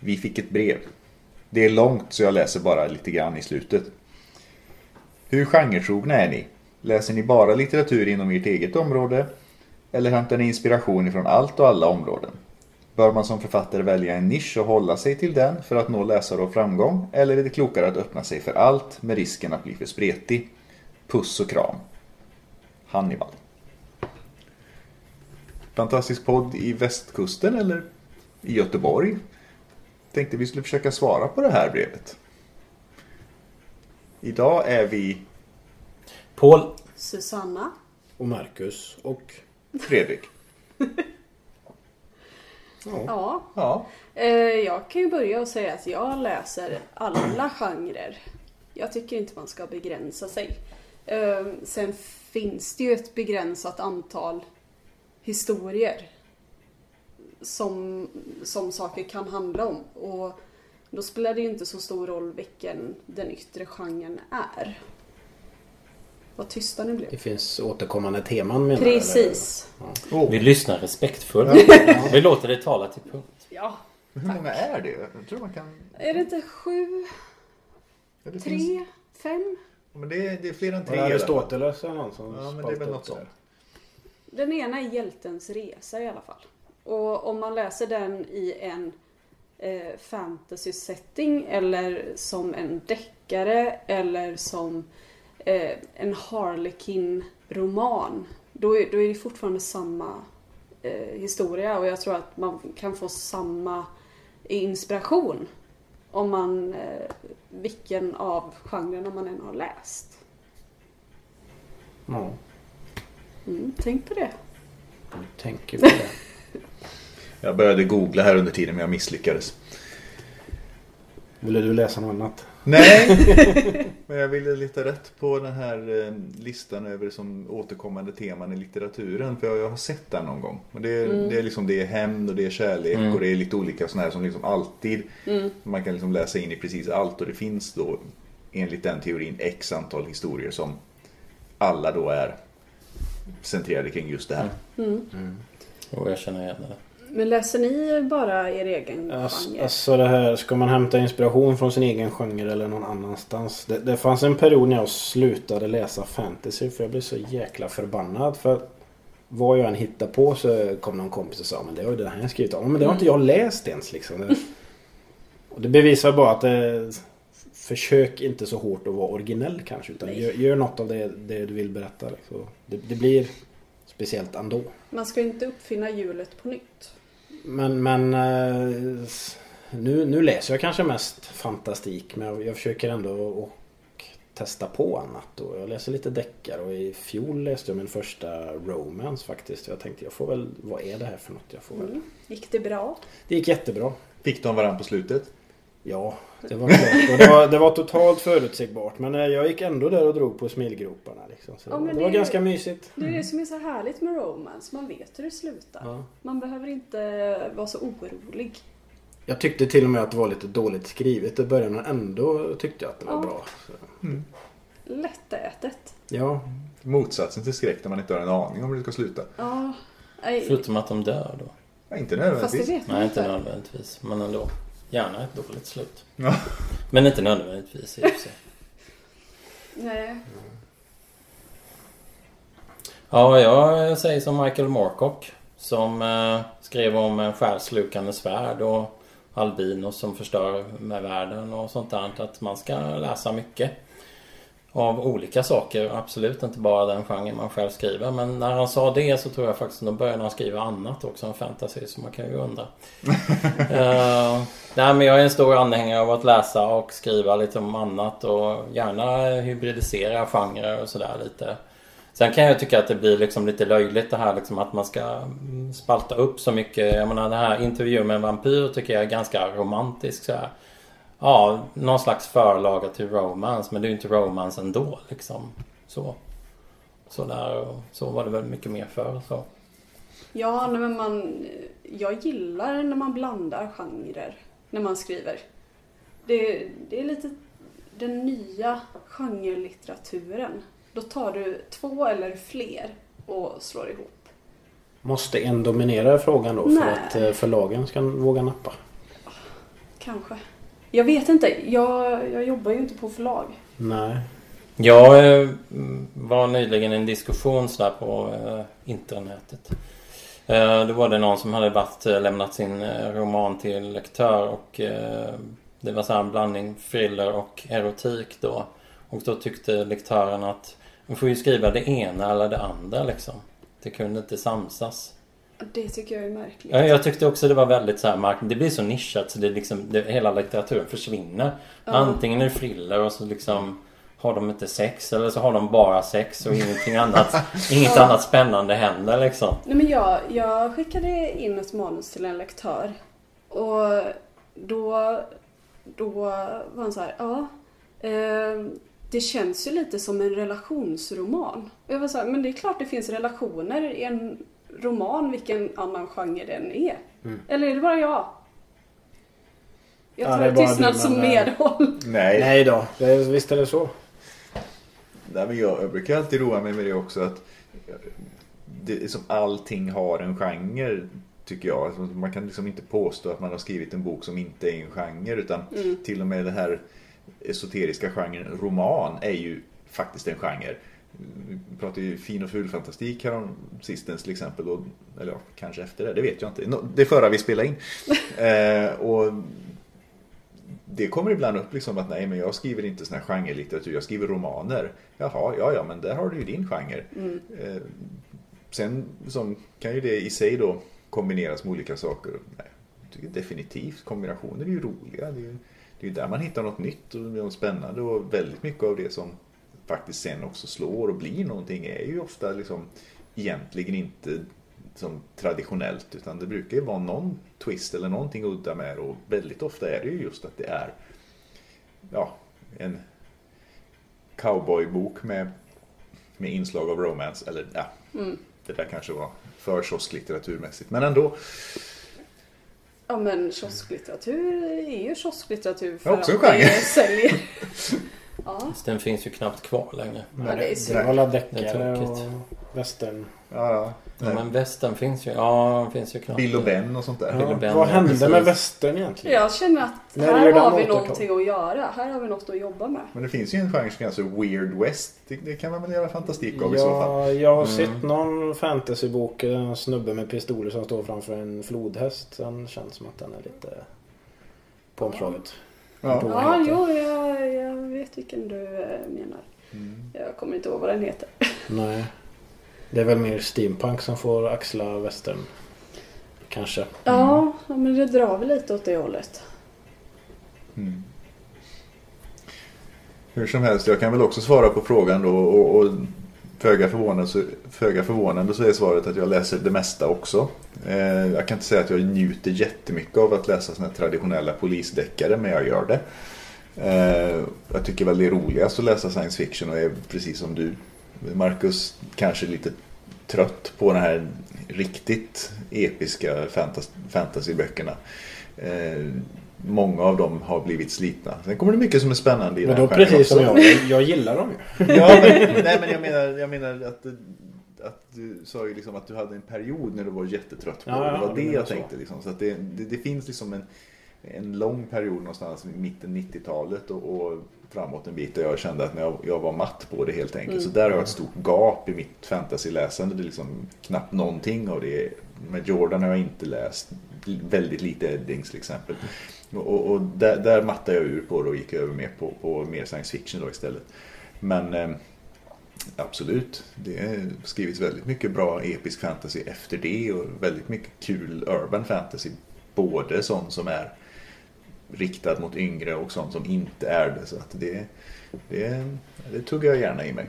Vi fick ett brev. Det är långt så jag läser bara lite grann i slutet. Hur genretrogna är ni? Läser ni bara litteratur inom ert eget område? Eller hämtar ni inspiration ifrån allt och alla områden? Bör man som författare välja en nisch och hålla sig till den för att nå läsare och framgång? Eller är det klokare att öppna sig för allt med risken att bli för spretig? Puss och kram. Hannibal. Fantastisk podd i västkusten eller i Göteborg? Tänkte vi skulle försöka svara på det här brevet. Idag är vi Paul Susanna. och Marcus och... Fredrik. Ja. Ja, Eh, jag kan ju börja och säga att jag läser alla genrer. Jag tycker inte man ska begränsa sig. Eh, sen finns det ju ett begränsat antal historier som, som saker kan handla om. Och då spelar det ju inte så stor roll vilken den yttre genren är. Vad tysta ni Det blev. finns återkommande teman menar Precis. Vi lyssnar respektfullt. Vi låter dig tala till punkt. Ja. hur många är det? Jag tror man kan... Är det inte sju, Ja, det tre, finns- fem? Men det är, det är fler än tre. Aristoteles eller någon som Ja, men det är väl något sånt. Den ena är Hjältens resa i alla fall. Och om man läser den i en eh, fantasy setting eller som en deckare eller som eh, en Harlequin-roman. Då är, då är det fortfarande samma eh, historia och jag tror att man kan få samma inspiration om man, eh, vilken av genrerna man än har läst. Ja, Mm, tänk på det. jag tänker på det. Jag började googla här under tiden men jag misslyckades. Ville du läsa något annat? Nej! men jag ville leta rätt på den här eh, listan över som återkommande teman i litteraturen. För jag, har sett den någon gång. Och det, är, det är liksom det är hämnd och det är kärlek Mm. och det är lite olika sådana här som liksom alltid. Mm. Man kan liksom läsa in i precis allt och det finns då enligt den teorin x antal historier som alla då är centrerade kring just det här. Och jag känner igen det. Men läser ni bara er egen Ass- genre? Alltså det här, ska man hämta inspiration från sin egen genre eller någon annanstans? Det, det fanns en period när jag slutade läsa fantasy för jag blev så jäkla förbannad. För vad jag än hittade på så kom någon kompis och sa men det var ju det här jag skrivit om. Men det har inte jag läst ens liksom. Det, och det bevisar bara att det, försök inte så hårt att vara originell kanske. Utan gör, gör något av det, det du vill berätta. Liksom. Det, det blir speciellt ändå. Man ska ju inte uppfinna hjulet på nytt. Men, men eh, nu, nu läser jag kanske mest fantastik men jag, jag försöker ändå och testa på annat. Och jag läser lite deckare och i fjol läste jag min första romance faktiskt. Jag tänkte jag får väl, vad är det här för något? Jag får väl. Mm. Gick det bra? Det gick jättebra. Fick de varandra på slutet? Ja, det var klart. Det, var, det var totalt förutsägbart. Men eh, jag gick ändå där och drog på smilgroparna. Liksom. Så Ja, men det var det- ganska mysigt. Det är det som är så härligt med romance. Man vet hur det slutar. Ja. Man behöver inte vara så orolig. Jag tyckte till och med att det var lite dåligt skrivet i början men ändå tyckte jag att det var Ja. bra. Så. Lättätet. Ja, Motsatsen till skräck när man inte har en aning om hur det ska sluta. Ja. Nej, Förutom att de dör då. Ja, inte fast det nödvändigtvis. vet man Nej, inte inte. nödvändigtvis. Men ändå. Gärna ett dåligt slut. Ja. Men inte nödvändigtvis i och för sig. Nej. Ja, jag säger som Michael Moorcock. Som eh, skrev om en själslukande svärd och albinos som förstör med världen och sånt där. Att man ska läsa mycket. Av olika saker. Absolut inte bara den genren man själv skriver. Men när han sa det så tror jag faktiskt att då började han skriva annat också än fantasy. Så man kan ju undra. Eh, nej men jag är en stor anhängare av att läsa och skriva lite om annat. Och gärna hybridisera genrer och sådär lite. Sen kan jag tycka att det blir liksom lite löjligt det här liksom att man ska spalta upp så mycket. Jag menar den här intervjun med en vampyr tycker jag är ganska romantisk så här. Ja, någon slags förlaga till romance men det är ju inte romance ändå liksom. Så. Så där så var det väl mycket mer för så. Ja, men man, jag gillar när man blandar genrer när man skriver. Det, det är lite den nya genrelitteraturen. Då tar du två eller fler och slår ihop. Måste en dominera frågan då Nej. för att eh, förlagen ska våga nappa? Kanske. Jag vet inte. Jag, jag jobbar ju inte på förlag. Nej. Jag eh, var nyligen i en diskussion så där på eh, internetet. Eh, då var det någon som hade varit, eh, lämnat sin roman till lektör och det var så här en blandning thriller och erotik då. Och då tyckte lektören att man får ju skriva det ena eller det andra liksom. Det kunde inte samsas. Det tycker jag är märkligt. Ja, Jag tyckte också det var väldigt så här mark- Det blir så nischat så det liksom, det, hela litteraturen försvinner. Ja. Antingen är det thriller och så liksom har de inte sex eller så har de bara sex och ingenting annat. inget Ja. annat spännande händer liksom. Nej, men jag, jag skickade in ett manus till en lektör. Och då, då var han så här, ja. Eh, det känns ju lite som en relationsroman. Och jag var så här, men det är klart det finns relationer i en roman, vilken annan genre den är. Mm. Eller är det bara jag? Jag Ja, tar det är bara tystnad du, som men, eh, medhåll. Nej, Nej då, det, visst är det så. Nej, men jag, jag brukar alltid roa mig med det också att det är som allting har en genre tycker jag. Alltså, Man kan liksom inte påstå att man har skrivit en bok som inte är en genre utan Mm. till och med den här esoteriska genren roman är ju faktiskt en genre. Vi pratade ju fin och ful fantastik här om sistens till exempel. Och, eller ja, kanske efter det, det vet jag inte. Det är förra vi spelade in. eh, och det kommer ibland upp liksom att nej men jag skriver inte sån här genrelitteratur, jag skriver romaner. Jaha, ja ja men där har du ju din genre. Mm. Eh, sen som, kan ju det i sig då kombineras med olika saker. Nej, definitivt kombinationer är ju roliga. Det är ju det är där man hittar något nytt och spännande och väldigt mycket av det som faktiskt sen också slår och blir någonting är ju ofta liksom egentligen inte som traditionellt utan det brukar ju vara någon twist eller någonting udda med det och väldigt ofta är det ju just att det är ja, en cowboybok med, med inslag av romance eller ja, Mm. det där kanske var för kiosklitteraturmässigt men ändå Ja men kiosklitteratur är ju kiosklitteratur för Ja, också att det säljer. Ja. Den finns ju knappt kvar längre. Ja, det är det synd. är alla Det är deckare och västern. ja, ja, Ja, men västern finns ju. Ja, den finns ju knappt. Bill och Ben och sånt där. Ja, Ben, vad hände precis. med västern egentligen? Jag känner att här har vi återkom? någonting att göra. Här har vi något att jobba med. Men det finns ju en genre som kallas Weird West. Det, det kan man väl göra fantastik av i så fall. Ja, jag har Mm. sett någon fantasybok, en snubbe med pistoler som står framför en flodhäst. Den känns som att den är lite på omslaget. Ja. Ja, jo, jag vet vilken du eh, menar. Mm. Jag kommer inte ihåg vad den heter. Nej. Det är väl mer steampunk som får axla västern. Kanske. Ja, ja, men det drar väl lite åt det hållet. Mm. Hur som helst, jag kan väl också svara på frågan då och, och föga, förvånande, föga förvånande så är svaret att jag läser det mesta också. Eh, jag kan inte säga att jag njuter jättemycket av att läsa såna traditionella polisdeckare men jag gör det. Eh, jag tycker väl det är roligast att läsa science fiction och är precis som du Marcus kanske lite trött på den här riktigt episka fantas- fantasyböckerna. Eh, många av dem har blivit slitna. Sen kommer det mycket som är spännande i Men den då här precis som jag. Jag gillar dem ju. Ja, men, nej, men jag menar, jag menar att, att du sa ju liksom att du hade en period när du var jättetrött på Ja, det. ja, Det var det det jag så. tänkte. Liksom. Så att det, det, det finns liksom en, en lång period någonstans i mitten 90-talet och, och framåt en bit där jag kände att jag, jag var matt på det helt enkelt. Mm. Så där har jag ett stort gap i mitt fantasyläsande. Det är liksom knappt någonting av det. Med Jordan har jag inte läst. Väldigt lite Eddings till exempel. Och, och där, där mattade jag ur på det och gick över mer på, på mer science fiction då istället. Men eh, absolut, det har skrivits väldigt mycket bra episk fantasy efter det och väldigt mycket kul urban fantasy. Både sån som är riktad mot yngre och sån som inte är det. Så att det, det, det tuggar jag gärna i mig.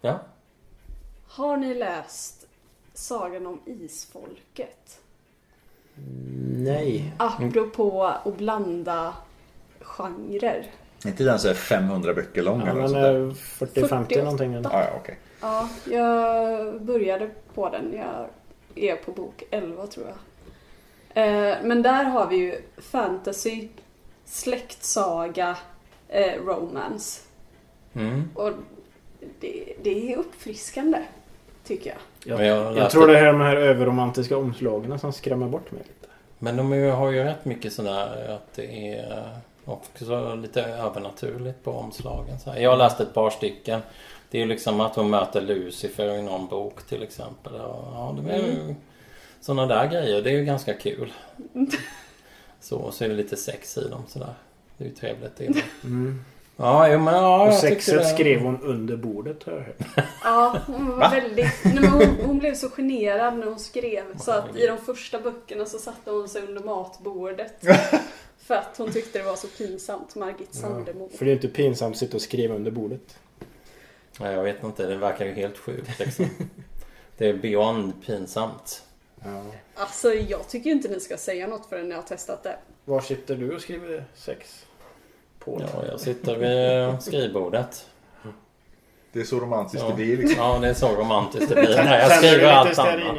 Ja. Har ni läst Sagan om Isfolket? Nej. Apropå att blanda genrer. Är inte den så här 500 böcker lång Ja, eller sånt där? eh, 40-50 någonting. Ja, ja, okej. Ja, jag började på den. Jag är på bok 11 tror jag. Eh, men där har vi ju fantasy, släktsaga, eh, romance. Mm. Och det, det är uppfriskande, tycker jag. Jag, jag jag, tror det är de här överromantiska omslagen som skrämmer bort mig lite. Men de har ju rätt mycket sådär att det är också lite övernaturligt på omslagen. Så här. Jag har läst ett par stycken. Det är ju liksom att hon möter Lucifer i någon bok till exempel. Ja, det är ju sådana där grejer. Det är ju ganska kul. Så, så är det lite sex i dem sådär. Det är ju trevligt. Det är det. Mm. Ja, jo, men ja, Och jag sexet det. skrev hon under bordet har jag hört. Ja, hon var väldigt... Nej, men hon, hon blev så generad när hon skrev så att i de första böckerna så satte hon sig under matbordet. För att hon tyckte det var så pinsamt, Margit Ja, Sandemo. för det är inte pinsamt att sitta och skriva under bordet. Ja, jag vet inte, det verkar ju helt sjukt liksom. Det är beyond pinsamt. Ja. Alltså jag tycker inte ni ska säga något förrän ni har testat det. Var sitter du och skriver sex? På? Ja, jag sitter vid skrivbordet. Det är så romantiskt Ja. det blir liksom. Ja, det är så romantiskt det blir. Nej, jag skriver allt lite annat.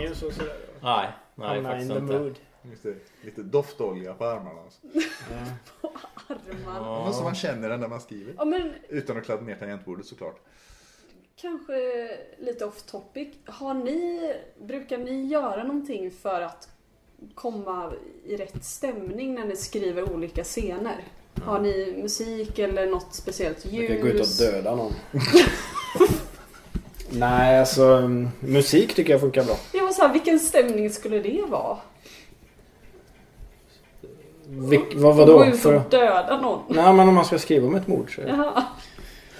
Nej, nej faktiskt inte. mood. Just det. Lite doftolja på armarna. Alltså. Ja. Armar. Ja. Men så man känner den när man skriver. Ja men Utan att kladda ner tangentbordet såklart. Kanske lite off topic. Har ni, brukar ni göra någonting för att komma i rätt stämning när ni skriver olika scener? Har ni musik eller något speciellt ljus? Jag kan gå ut och döda någon. Nej, alltså mm, musik tycker jag funkar bra. Jag var så här, vilken stämning skulle det vara? Vil- vad, Gå vadå? ut För... och döda någon? Nej, men om man ska skriva om ett mord så... Jaha.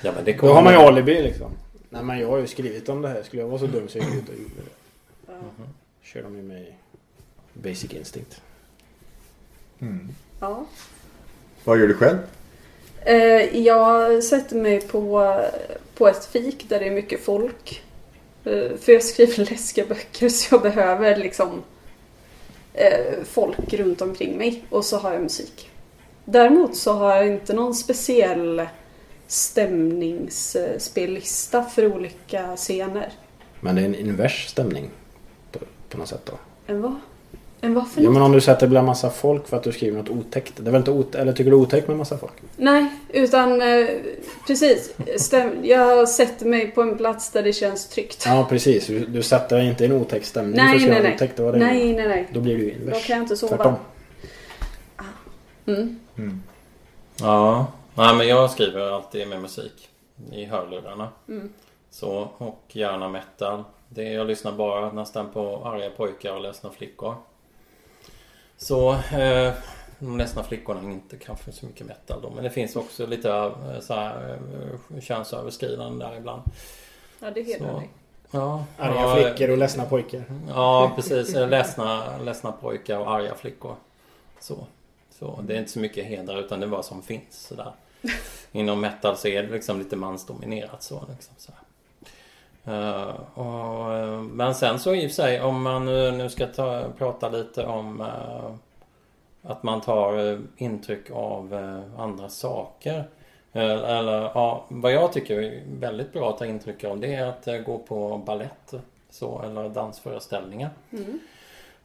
Ja, men det Då har man ju alibi liksom. Nej, men jag har ju skrivit om det här. Skulle jag vara så dum så jag gick ut och gjorde det. Ja. Kör de ju med Basic Instinct. Mm. Ja. Vad gör du själv? Eh, Jag sätter mig på, på ett fik där det är mycket folk. Eh, För jag skriver läskiga böcker så jag behöver liksom eh, folk runt omkring mig. Och så har jag musik. Däremot så har jag inte någon speciell stämningsspellista för olika scener. Men det är en invers stämning. På, på något sätt då. En vad? En vad för Ja men om du sätter bland massa folk för att du skriver något otäckt. Det är väl inte ot- Eller tycker du det är otäckt med massa folk? Nej, utan eh, precis. Stäm- jag sätter mig på en plats där det känns tryggt. Ja precis. Du, du sätter dig inte i en otäck stämning för Nej, att skriva nej, nej. otäckt. Det var det Nej, nej, nej. Då blir du ju Då invers. kan jag inte sova. Tvärtom. Mm. Mm. Ja, nej, men jag skriver alltid med musik i hörlurarna. Mm. Så, och gärna metal. Det, jag lyssnar bara nästan på arga pojkar och ledsna flickor. Så eh, de ledsna flickorna är inte kanske så mycket metal då. Men det finns också lite eh, så här, eh, könsöverskridande där ibland. Ja, det hedrar dig. Ja, Arga ja, flickor och ledsna pojkar. Ja, precis. Ledsna, ledsna pojkar och arga flickor. Så. så. Det är inte så mycket hedrar utan det är vad som finns. Sådär. Inom metal så är det liksom lite mansdominerat. Så, liksom, så här. Eh, och, eh, men sen så i och för sig om man nu, nu ska ta, prata lite om eh, att man tar intryck av andra saker. Eller ja, vad jag tycker är väldigt bra att ta intryck av det är att gå på ballett så, eller dansföreställningar. Mm.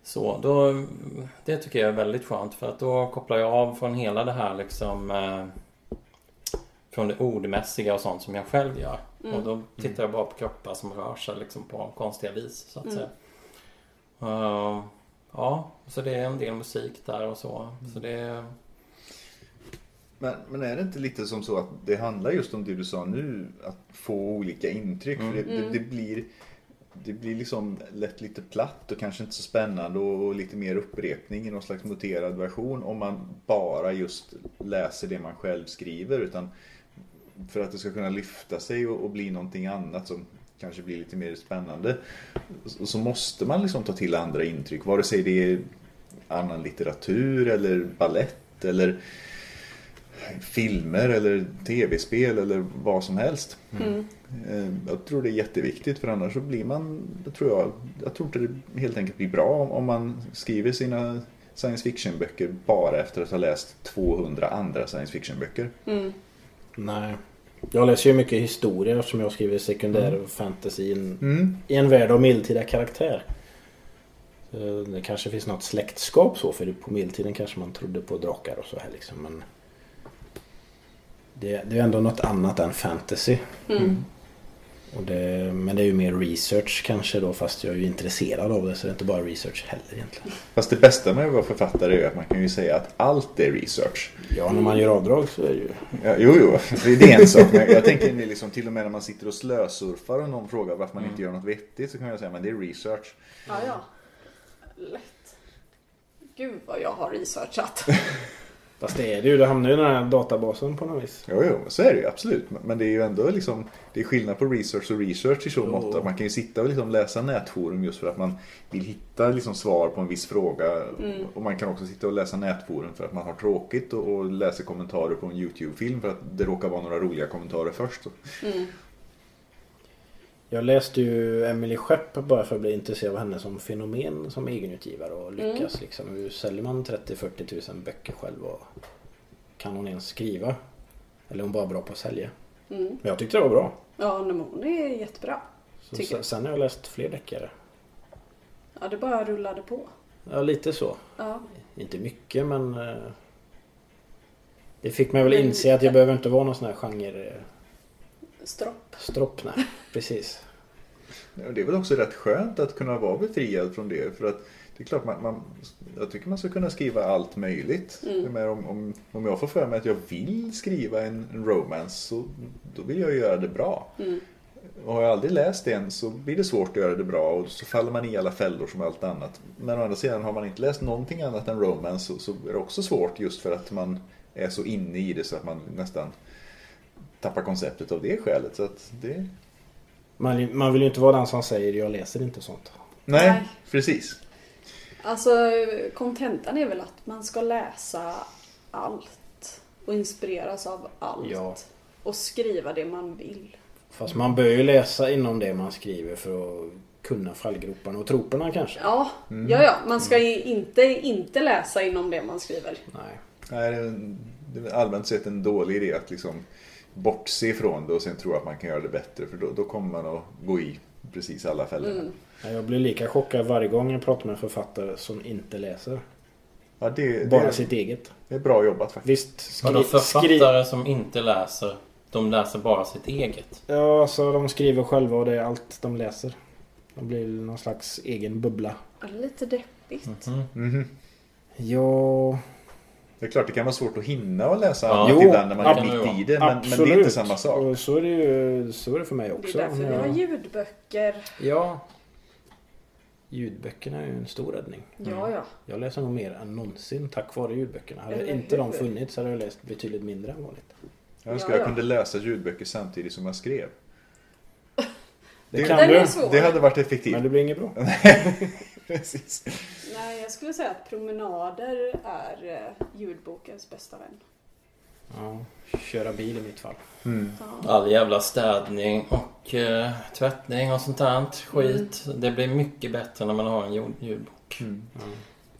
Så då, det tycker jag är väldigt skönt för att då kopplar jag av från hela det här liksom Från det ordmässiga och sånt som jag själv gör. Mm. Och då tittar jag bara på kroppar som rör sig liksom på konstiga vis så att Mm. säga. Eh, ja, så det är en del musik där och så. Så det Men, men är det inte lite som så att det handlar just om det du sa nu? Att få olika intryck. För det, det, Mm. det blir det blir liksom lätt lite platt och kanske inte så spännande och, och lite mer upprepning i någon slags muterad version om man bara just läser det man själv skriver. Utan för att det ska kunna lyfta sig och, och bli någonting annat som kanske blir lite mer spännande så, så måste man liksom ta till andra intryck. Vare sig det är annan litteratur eller ballett eller filmer eller tv-spel eller vad som helst. Mm. Eh, Jag tror det är jätteviktigt för annars så blir man, det tror jag, jag tror inte det helt enkelt blir bra om, om man skriver sina science fiction-böcker bara efter att ha läst 200 andra science fiction-böcker. Mm. Nej. Jag läser ju mycket historia eftersom jag skriver sekundär fantasy i en, Mm. i en värld av medeltida karaktär. Så Det kanske finns något släktskap så för på medeltiden kanske man trodde på drakar och så här liksom. Men det, det är ändå något annat än fantasy. Mm. Och det, men det är ju mer research kanske då fast jag är ju intresserad av det så det är inte bara research heller egentligen. Fast det bästa med att vara författare är att man kan ju säga att allt är research. Ja, när man gör avdrag så är det ju... Ja, jo, jo, det är en sak. Men jag tänker liksom, till och med när man sitter och slösurfar och någon frågar varför man inte gör något vettigt så kan jag säga men det är research. Ja, ja. Lätt. Gud vad jag har researchat. Fast det är det ju. Det hamnar ju i den här databasen på något vis. Jo, jo, så är det ju absolut. Men- det är ju ändå liksom, det är skillnad på research och research i så mått att man kan ju sitta och liksom läsa nätforum just för att man vill hitta liksom svar på en viss fråga. Och man kan också sitta och läsa nätforum för att man har tråkigt och, och läser kommentarer på en YouTube-film för att det råkar vara några roliga kommentarer först. Mm. Jag läste ju Emily Skepp bara för att bli intresserad av henne som fenomen som egenutgivare och lyckas liksom. Hur säljer man 30-40 tusen böcker själv och kan hon ens skriva? Eller är hon bara bra på att sälja? Mm. Men jag tyckte det var bra. Ja, men hon är jättebra. Så sen, sen har jag läst fler deckare. Ja, det bara rullade på. Ja, lite så. Ja. Inte mycket men eh, det fick mig väl inse att jag behöver inte vara någon sån här genre Stropp. stropp. Nej, precis. Och Det är väl också rätt skönt att kunna vara befriad från det. För att det är klart, man, man, jag tycker man ska kunna skriva allt möjligt. Mm. Men om, om, om jag får för mig att jag vill skriva en, en romance så då vill jag göra det bra. Mm. Och har jag aldrig läst en så blir det svårt att göra det bra och så faller man i alla fällor som allt annat. Men å andra sidan har man inte läst någonting annat än romance så, så är det också svårt just för att man är så inne i det så att man nästan tappar konceptet av det skälet. Så att det... Man, man vill ju inte vara den som säger jag läser inte sånt. Nej, Nej. precis. Alltså, kontentan är väl att man ska läsa allt. Och inspireras av allt. Ja. Och skriva det man vill. Fast man bör ju läsa inom det man skriver för att kunna fallgroparna och troperna kanske. Ja, ja, ja. Man ska ju inte inte läsa inom det man skriver. Nej. Nej, det är, allmänt sett en dålig idé att liksom bortse ifrån det och sen tro att man kan göra det bättre. För då, då kommer man att gå i precis alla fällor. Mm. Ja, Jag blir lika chockad varje gång jag pratar med en författare som inte läser. Ja, det, Bara det, sitt eget. det är bra jobbat faktiskt. Visst, Vadå skri- skri- författare som inte läser? De läser bara sitt eget. Ja, så de skriver själva och det är allt de läser. De blir någon slags egen bubbla. Lite deppigt. Mhm. Mhm. Ja, Det är klart det kan vara svårt att hinna och läsa Ja. Jo, ibland när man är det mitt i det. Men, men det är inte samma sak. Och så är det ju så är det för mig Det också. är därför vi Ja. har ljudböcker. Ja. Ljudböckerna är ju en stor räddning. Ja, ja. Jag läser nog mer än någonsin tack vare ljudböckerna. Hade Eller inte de hur? funnits hade jag läst betydligt mindre än vanligt. Jag önskar Ja, jag ja. kunde läsa ljudböcker samtidigt som jag skrev. Det, Det- kan du. Det hade varit effektivt. Men det blir inget bra. Precis. Jag skulle säga att promenader är eh, ljudbokens bästa vän. Ja, köra bil i mitt fall. Mm. All jävla städning och eh, tvättning och sånt där skit. Det blir mycket bättre när man har en ljud- ljudbok. Mm. Ja.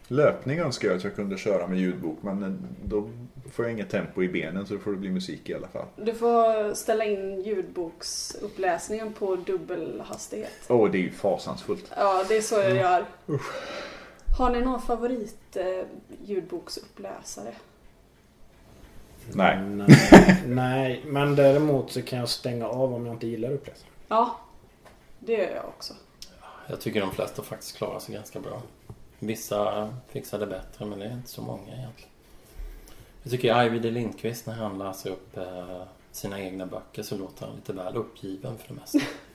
Löpning önskar jag att jag kunde köra med ljudbok men eh, då får jag inget tempo i benen så då får det bli musik i alla fall. Du får ställa in ljudboksuppläsningen på dubbelhastighet. Åh, det är ju fasansfullt. Ja, det är så jag gör. Har ni någon favorit eh, ljudboksuppläsare? Nej. Nej. Nej, men däremot så kan jag stänga av om jag inte gillar uppläsning. Ja, det gör jag också. Jag tycker de flesta faktiskt klarar sig ganska bra. Vissa fixar det bättre men det är inte så många egentligen. Jag tycker Arvid de Lindqvist när han läser upp eh, sina egna böcker så låter han lite väl uppgiven för det mesta.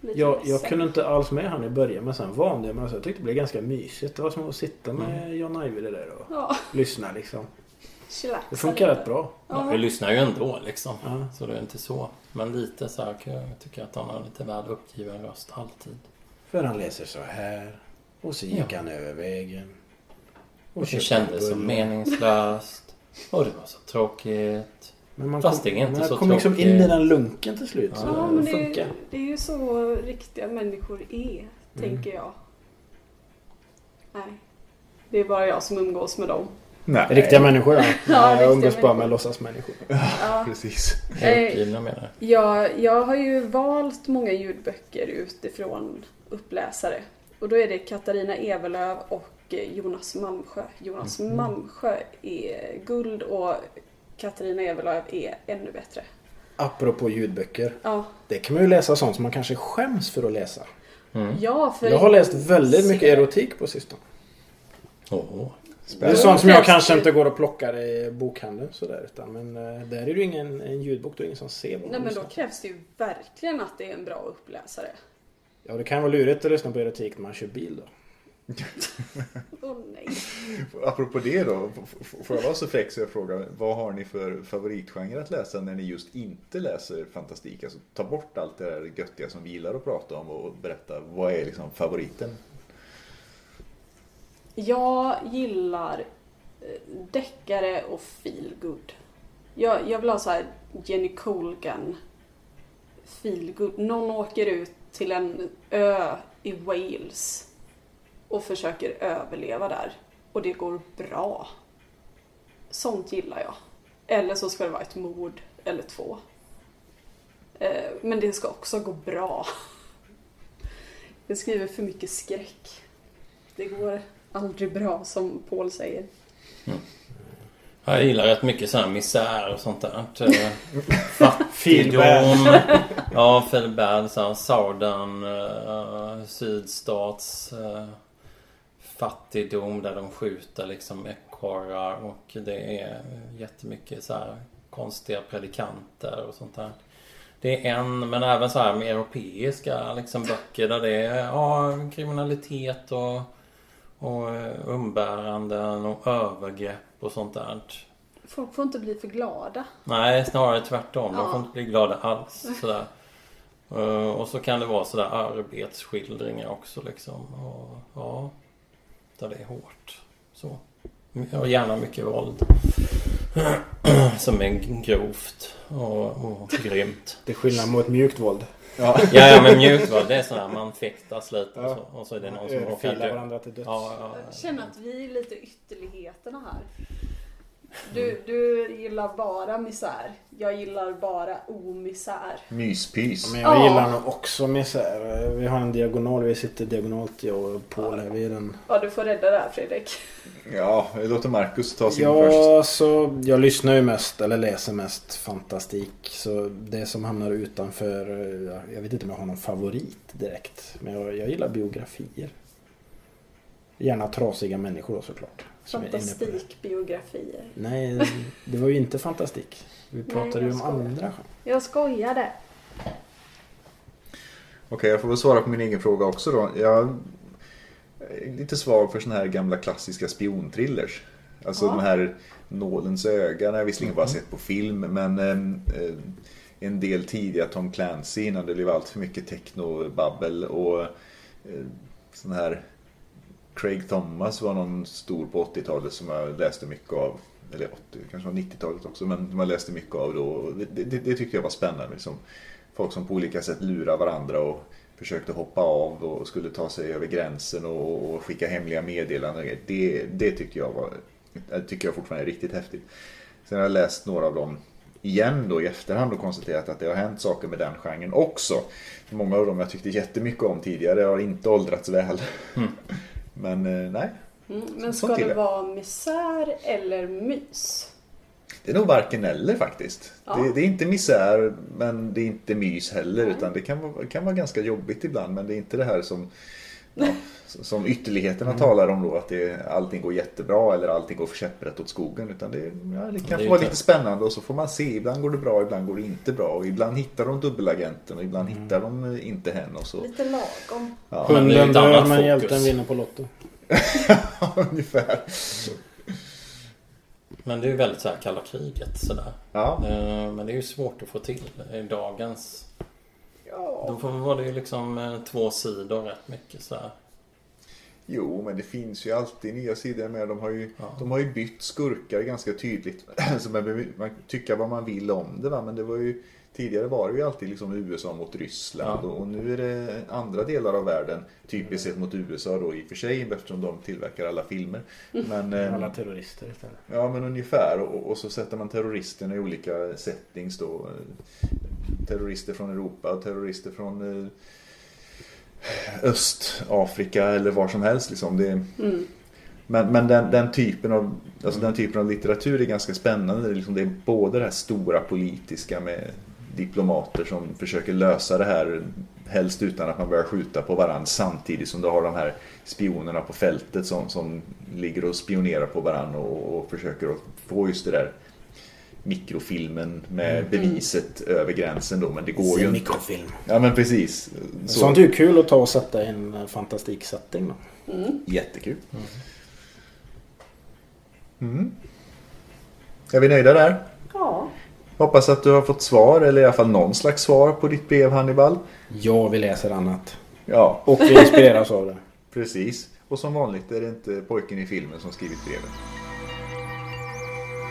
Lite Jag, jag kunde inte alls med han i början men sen vande jag mig. Så jag tyckte det blev ganska mysigt. Det var som att sitta med John Ajvide där och Ja, lyssna liksom. chillaxa Det funkar rätt bra. Ja. Ja. Vi lyssnar ju ändå liksom. Ja. Så det är inte så. Men lite så här kan jag tycka att han har lite väl uppgiven röst alltid. För han läser så här. Och så gick Ja. han över vägen. Och det köpte kändes bulle. meningslöst. Och det var så tråkigt. Men man Fast kom, det är inte man så kom liksom in i den lunken till slut. Så Ja, det men det, funkar. är- det är ju så riktiga människor är, Mm. tänker jag. Nej. Det är bara jag som umgås med dem. Nej. Riktiga människor ja. Ja, jag umgås bara människor. med låtsasmänniskor. Ja. Precis. Menar jag. Jag, har ju valt många ljudböcker utifrån uppläsare. Och då är det Katarina Evelöv och Jonas Malmsjö. Jonas Mm. Malmsjö är guld och Katarina Evelöv är ännu bättre. Apropå ljudböcker. Ja, Det kan man ju läsa sånt som man kanske skäms för att läsa. ja för Jag har läst väldigt mycket ser- erotik på sistone. Åh. Det är sånt som jag kanske inte går och plockar i bokhandeln sådär. Utan, men eh, där är det ju ingen en ljudbok, då är det ingen som ser vad Nej men då krävs det ju verkligen att det är en bra uppläsare. Ja, det kan vara lurigt att lyssna på erotik när man kör bil då. Åh nej. Apropå det då, får jag vara så fräck så jag frågar, vad har ni för favoritgenre att läsa när ni just inte läser fantastik? Alltså ta bort allt det där göttiga som vi gillar att prata om och berätta, vad är liksom favoriten? Jag gillar eh, deckare och feelgood. Jag, jag vill ha så här Jenny Colgan feelgood. Någon åker ut till en ö i Wales och försöker överleva där. Och det går bra. Sånt gillar jag. Eller så ska det vara ett mord eller två. Eh, Men det ska också gå bra. Jag skriver för mycket skräck. Det går aldrig bra som Paul säger. Jag gillar rätt mycket sån här misär och sånt där. Eh, Fattigdom. ja, feel bad. Så här, Southern, uh, sydstats uh, fattigdom där de skjuter liksom ekorrar och det är jättemycket så här konstiga predikanter och sånt där. Det är en, men även så här med europeiska liksom böcker där det är ja, kriminalitet och, och umbäranden och övergrepp och sånt där. Folk får inte bli för glada. Nej, snarare tvärtom. De Ja. får inte bli glada alls. Sådär. Eh, och så kan det vara sådär arbetsskildringar också liksom. Och, ja, där det är hårt. Så. Och gärna mycket våld. Som är grovt och, och grymt. Det är skillnad mot mjukt våld. Ja. Ja, ja men mjukt våld det är sådär man fäktas lite och så, och så är det någon som råkar dö. varandra till döds. Ja, ja, Jag känner att vi är lite ytterligheterna här. Du, du gillar bara misär. Jag gillar bara omisär. Myspys. Men jag Ja. gillar nog också misär. Vi har en diagonal, vi sitter diagonalt jag och Paul här. Vi är den... Ja, du får rädda det här Fredrik. Ja, jag låter Marcus ta sin först. Ja, så jag lyssnar ju mest, eller läser mest fantastik. Så det som hamnar utanför, eh, jag vet inte om jag har någon favorit direkt. Men jag, jag gillar biografier. Gärna trasiga människor då såklart. Fantastikbiografier. Nej, det var ju inte fantastik. Vi pratade ju om skojar. andra. Jag skojade. Okej, jag får väl svara på min egen fråga också då. Jag är lite svag för såna här gamla klassiska spionthrillers. Alltså Ja. de här Nålens öga, har jag visserligen bara sett på film, men eh, en del tidiga Tom Clancy innan det blev allt för mycket technobabbel och eh, sån här Craig Thomas var någon stor på 80-talet som jag läste mycket av. Eller 80, kanske var 90-talet också, men man läste mycket av då. Det, det, det tyckte jag var spännande. Liksom. Folk som på olika sätt lurar varandra och försökte hoppa av och skulle ta sig över gränsen och, och skicka hemliga meddelanden. Det, det tyckte jag var, det tycker jag fortfarande är riktigt häftigt. Sen har jag läst några av dem igen då i efterhand och konstaterat att det har hänt saker med den genren också. Många av dem jag tyckte jättemycket om tidigare har inte åldrats väl. Mm. Men eh, nej, Mm, men ska det vara misär eller mys? det är nog varken eller faktiskt. Ja. Det, det är inte misär men det är inte mys heller. Nej. Utan det kan kan vara ganska jobbigt ibland men det är inte det här som ja, som ytterligheterna Mm. talar om då. Att det, allting går jättebra eller allting går för käpprätt åt skogen. Utan det, ja, det kan Det vara lite spännande och så får man se. Ibland går det bra, ibland går det inte bra. Och ibland hittar de dubbelagenten och ibland Mm. hittar de eh, inte henne. Och så. Lite lagom. Ja, Men det är Hunden dör men hjälten vinner på Lotto. ungefär. Men det är ju väldigt så här kalla kriget sådär. Ja. Eh, Men det är ju svårt att få till i dagens... Ja. Då får- var det ju liksom eh, två sidor rätt mycket så här. Jo, men det finns ju alltid nya sidor med. De har ju, de har ju bytt skurkar ganska tydligt. Så man man tycka vad man vill om det va. Men det var ju, tidigare var det ju alltid liksom USA mot Ryssland. Ja. Och, och nu är det andra delar av världen. Typiskt sett mot USA då i och för sig. Eftersom de tillverkar alla filmer. Men, eh, Alla terrorister istället. Ja men ungefär och, och så sätter man terroristerna i olika settings då. Terrorister från Europa och terrorister från eh, Östafrika eller var som helst liksom. Det, Men, men den, den, typen av, alltså den typen av litteratur är ganska spännande. Det är, liksom, det är både det här stora politiska med diplomater som försöker lösa det här helst utan att man börjar skjuta på varandra samtidigt som du har de här spionerna på fältet som, som ligger och spionerar på varandra och, och försöker att få just det där mikrofilmen med beviset över gränsen då men det går ju inte. Mikrofilm. Ja men precis. Så, Sånt är ju kul att ta och sätta i en eh, fantastiksetting då. Jättekul. Mm. Är vi nöjda där? Ja. Hoppas att du har fått svar eller i alla fall någon slags svar på ditt brev Hannibal. Ja, vi läser annat. Ja, Och vi inspireras av det. precis. Och som vanligt är det inte pojken i filmen som skrivit brevet.